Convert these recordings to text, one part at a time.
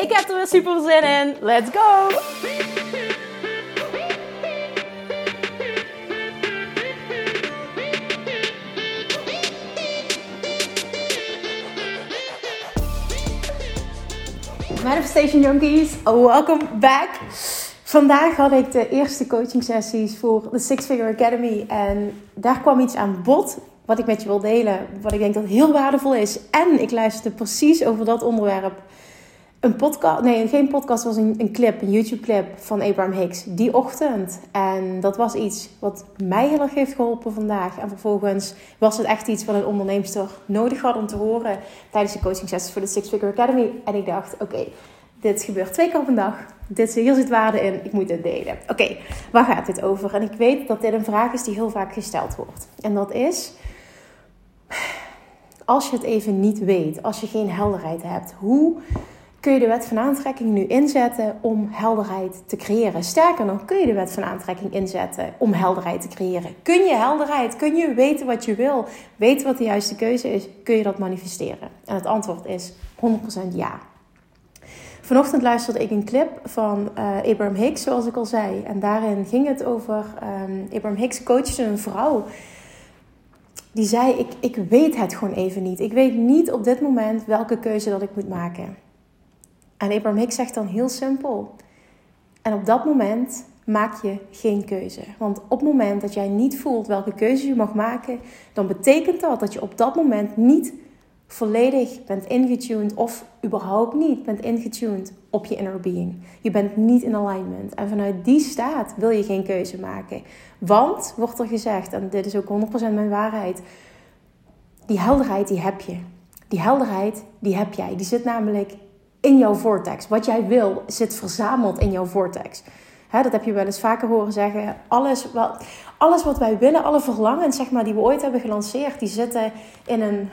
Ik heb er weer super zin in. Let's go! Manifestation Junkies, welcome back. Vandaag had ik de eerste coaching sessies voor de Six Figure Academy. En daar kwam iets aan bod wat ik met je wil delen. Wat ik denk dat heel waardevol is. En ik luisterde precies over dat onderwerp een podcast, nee, geen podcast, was een, een clip, een YouTube-clip van Abraham Hicks die ochtend. En dat was iets wat mij heel erg heeft geholpen vandaag. En vervolgens was het echt iets wat een onderneemster nodig had om te horen tijdens de coaching sessies voor de Six Figure Academy. En ik dacht, oké, dit gebeurt twee keer op een dag. Dit, hier zit waarde in, ik moet dit delen. Oké, waar gaat dit over? En ik weet dat dit een vraag is die heel vaak gesteld wordt. En dat is, als je het even niet weet, als je geen helderheid hebt, hoe kun je de wet van aantrekking nu inzetten om helderheid te creëren. Sterker nog, kun je de wet van aantrekking inzetten om helderheid te creëren. Kun je helderheid, kun je weten wat je wil, weten wat de juiste keuze is, kun je dat manifesteren? En het antwoord is 100% ja. Vanochtend luisterde ik een clip van uh, Abraham Hicks, zoals ik al zei. En daarin ging het over, um, Abraham Hicks coachte een vrouw die zei, ik, ik weet het gewoon even niet. Ik weet niet op dit moment welke keuze dat ik moet maken. En Abraham Hicks zegt dan heel simpel. En op dat moment maak je geen keuze. Want op het moment dat jij niet voelt welke keuze je mag maken, dan betekent dat dat je op dat moment niet volledig bent ingetuned of überhaupt niet bent ingetuned op je inner being. Je bent niet in alignment. En vanuit die staat wil je geen keuze maken. Want, wordt er gezegd, en dit is ook 100% mijn waarheid, die helderheid die heb je. Die helderheid die heb jij. Die zit namelijk in jouw vortex. Wat jij wil zit verzameld in jouw vortex. dat heb je wel eens vaker horen zeggen. Alles wat, alles wat wij willen, alle verlangens zeg maar, die we ooit hebben gelanceerd, die zitten in een,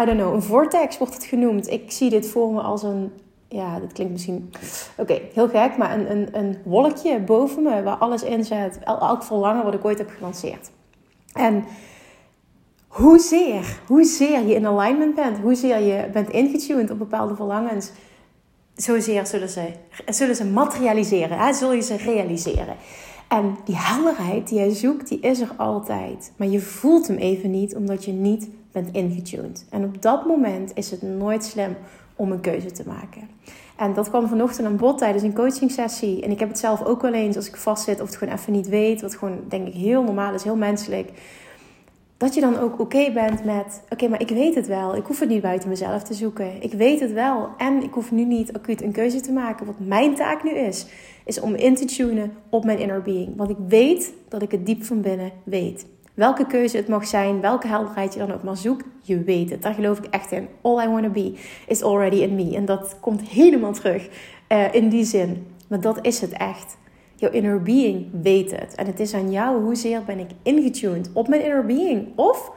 I don't know, een vortex wordt het genoemd. Ik zie dit voor me als een, ja, dat klinkt misschien, oké, heel gek, maar een, een, een wolkje boven me waar alles in zit. Elk verlangen wat ik ooit heb gelanceerd. En hoezeer, hoezeer je in alignment bent, hoezeer je bent ingetuned op bepaalde verlangens zozeer zullen ze, zullen ze materialiseren, hè? zul je ze realiseren. En die helderheid die jij zoekt, die is er altijd. Maar je voelt hem even niet, omdat je niet bent ingetuned. En op dat moment is het nooit slim om een keuze te maken. En dat kwam vanochtend aan bod tijdens een coaching sessie. En ik heb het zelf ook wel eens als ik vastzit of het gewoon even niet weet. Wat gewoon, denk ik, heel normaal is, heel menselijk dat je dan ook oké bent met: oké, maar ik weet het wel. Ik hoef het niet buiten mezelf te zoeken. Ik weet het wel. En ik hoef nu niet acuut een keuze te maken. Wat mijn taak nu is, is om in te tunen op mijn inner being. Want ik weet dat ik het diep van binnen weet. Welke keuze het mag zijn, welke helderheid je dan ook maar zoekt, je weet het. Daar geloof ik echt in. All I want to be is already in me. En dat komt helemaal terug uh, in die zin. Maar dat is het echt. Jouw inner being weet het. En het is aan jou hoezeer ben ik ingetuned op mijn inner being. Of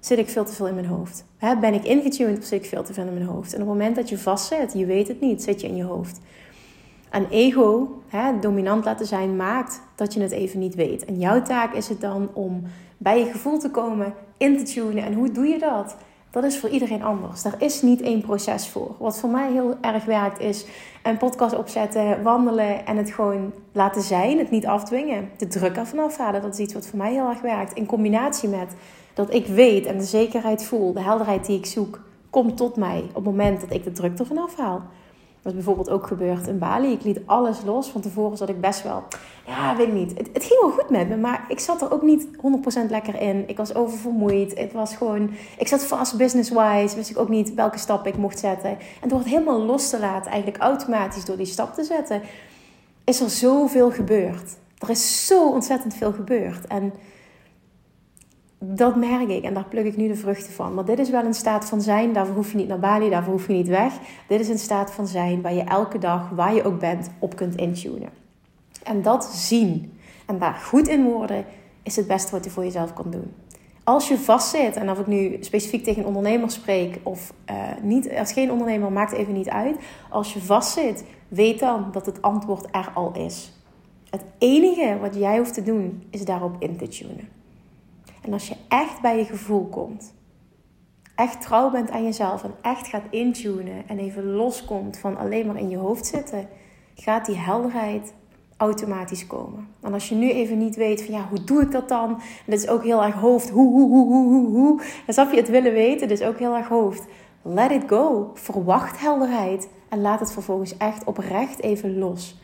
zit ik veel te veel in mijn hoofd? ben ik ingetuned of zit ik veel te veel in mijn hoofd? En op het moment dat je vastzit, je weet het niet, zit je in je hoofd. En ego, dominant laten zijn, maakt dat je het even niet weet. En jouw taak is het dan om bij je gevoel te komen, in te tunen. En hoe doe je dat? Dat is voor iedereen anders. Daar is niet één proces voor. Wat voor mij heel erg werkt is een podcast opzetten, wandelen en het gewoon laten zijn. Het niet afdwingen. De druk ervan afhalen. Dat is iets wat voor mij heel erg werkt. In combinatie met dat ik weet en de zekerheid voel, de helderheid die ik zoek, komt tot mij op het moment dat ik de druk ervan afhaal. Dat is bijvoorbeeld ook gebeurd in Bali. Ik liet alles los. Van tevoren zat ik best wel, ja, weet ik niet. Het, ging wel goed met me, maar ik zat er ook niet 100% lekker in. Ik was oververmoeid. Het was gewoon, ik zat vast business-wise. Wist ik ook niet welke stap ik mocht zetten. En door het helemaal los te laten, eigenlijk automatisch door die stap te zetten, is er zoveel gebeurd. Er is zo ontzettend veel gebeurd. En dat merk ik en daar pluk ik nu de vruchten van. Maar dit is wel een staat van zijn. Daarvoor hoef je niet naar Bali, daarvoor hoef je niet weg. Dit is een staat van zijn waar je elke dag, waar je ook bent, op kunt intunen. En dat zien en daar goed in worden, is het beste wat je voor jezelf kan doen. Als je vastzit, en of ik nu specifiek tegen een ondernemer spreek of uh, niet, als geen ondernemer, maakt even niet uit. Als je vastzit, weet dan dat het antwoord er al is. Het enige wat jij hoeft te doen, is daarop in te tunen. En als je echt bij je gevoel komt, echt trouw bent aan jezelf en echt gaat intunen en even loskomt van alleen maar in je hoofd zitten, gaat die helderheid automatisch komen. En als je nu even niet weet van ja, hoe doe ik dat dan? En dat is ook heel erg hoofd. Hoe, hoe, hoe, hoe, hoe, hoe. Snap je het willen weten, is ook heel erg hoofd. Let it go. Verwacht helderheid. En laat het vervolgens echt oprecht even los.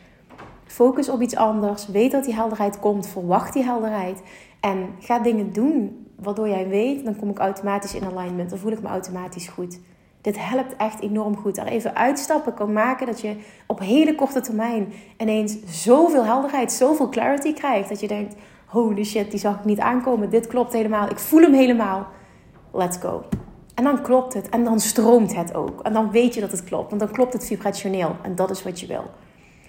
Focus op iets anders. Weet dat die helderheid komt. Verwacht die helderheid. En ga dingen doen waardoor jij weet, dan kom ik automatisch in alignment. Dan voel ik me automatisch goed. Dit helpt echt enorm goed. Er even uitstappen kan maken dat je op hele korte termijn ineens zoveel helderheid, zoveel clarity krijgt. Dat je denkt: holy shit, die zag ik niet aankomen. Dit klopt helemaal. Ik voel hem helemaal. Let's go. En dan klopt het. En dan stroomt het ook. En dan weet je dat het klopt. Want dan klopt het vibrationeel. En dat is wat je wil.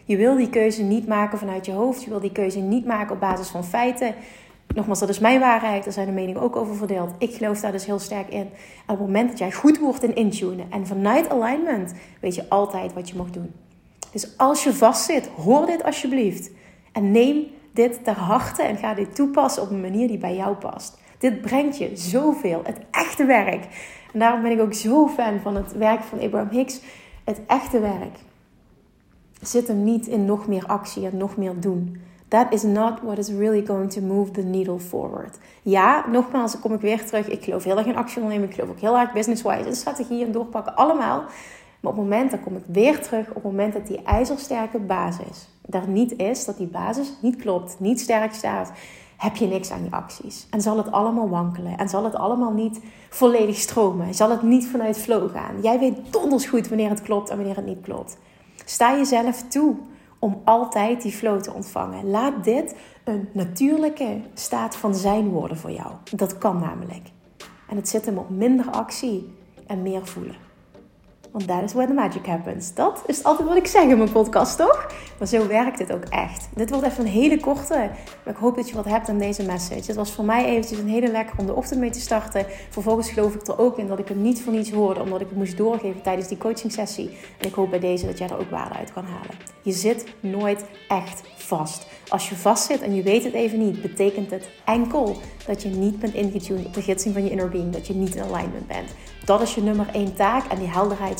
Je wil die keuze niet maken vanuit je hoofd. Je wil die keuze niet maken op basis van feiten. Nogmaals, dat is mijn waarheid. Daar zijn de meningen ook over verdeeld. Ik geloof daar dus heel sterk in. En op het moment dat jij goed wordt in intunen en vanuit alignment, weet je altijd wat je mag doen. Dus als je vastzit, hoor dit alsjeblieft. En neem dit ter harte en ga dit toepassen op een manier die bij jou past. Dit brengt je zoveel. Het echte werk. En daarom ben ik ook zo fan van het werk van Abraham Hicks. Het echte werk zit hem niet in nog meer actie en nog meer doen. That is not what is really going to move the needle forward. Ja, nogmaals, dan kom ik weer terug. Ik geloof heel erg in actie ondernemen. Ik geloof ook heel erg business-wise in strategie en doorpakken. Allemaal. Maar op het moment, dan kom ik weer terug. Op het moment dat die ijzersterke basis daar niet is, dat die basis niet klopt, niet sterk staat, heb je niks aan die acties. En zal het allemaal wankelen. En zal het allemaal niet volledig stromen. Zal het niet vanuit flow gaan. Jij weet donders goed wanneer het klopt en wanneer het niet klopt. Sta jezelf toe om altijd die flow te ontvangen. Laat dit een natuurlijke staat van zijn worden voor jou. Dat kan namelijk. En het zit hem op minder actie en meer voelen. Want that is where the magic happens. Dat is altijd wat ik zeg in mijn podcast, toch? Maar zo werkt het ook echt. Dit wordt even een hele korte. Maar ik hoop dat je wat hebt aan deze message. Het was voor mij eventjes een hele lekker om de ochtend mee te starten. Vervolgens geloof ik er ook in dat ik het niet voor niets hoorde. Omdat ik het moest doorgeven tijdens die coaching sessie. En ik hoop bij deze dat jij er ook waarde uit kan halen. Je zit nooit echt vast. Als je vastzit en je weet het even niet, betekent het enkel dat je niet bent ingetuned op de gidsing van je inner being. Dat je niet in alignment bent. Dat is je nummer één taak en die helderheid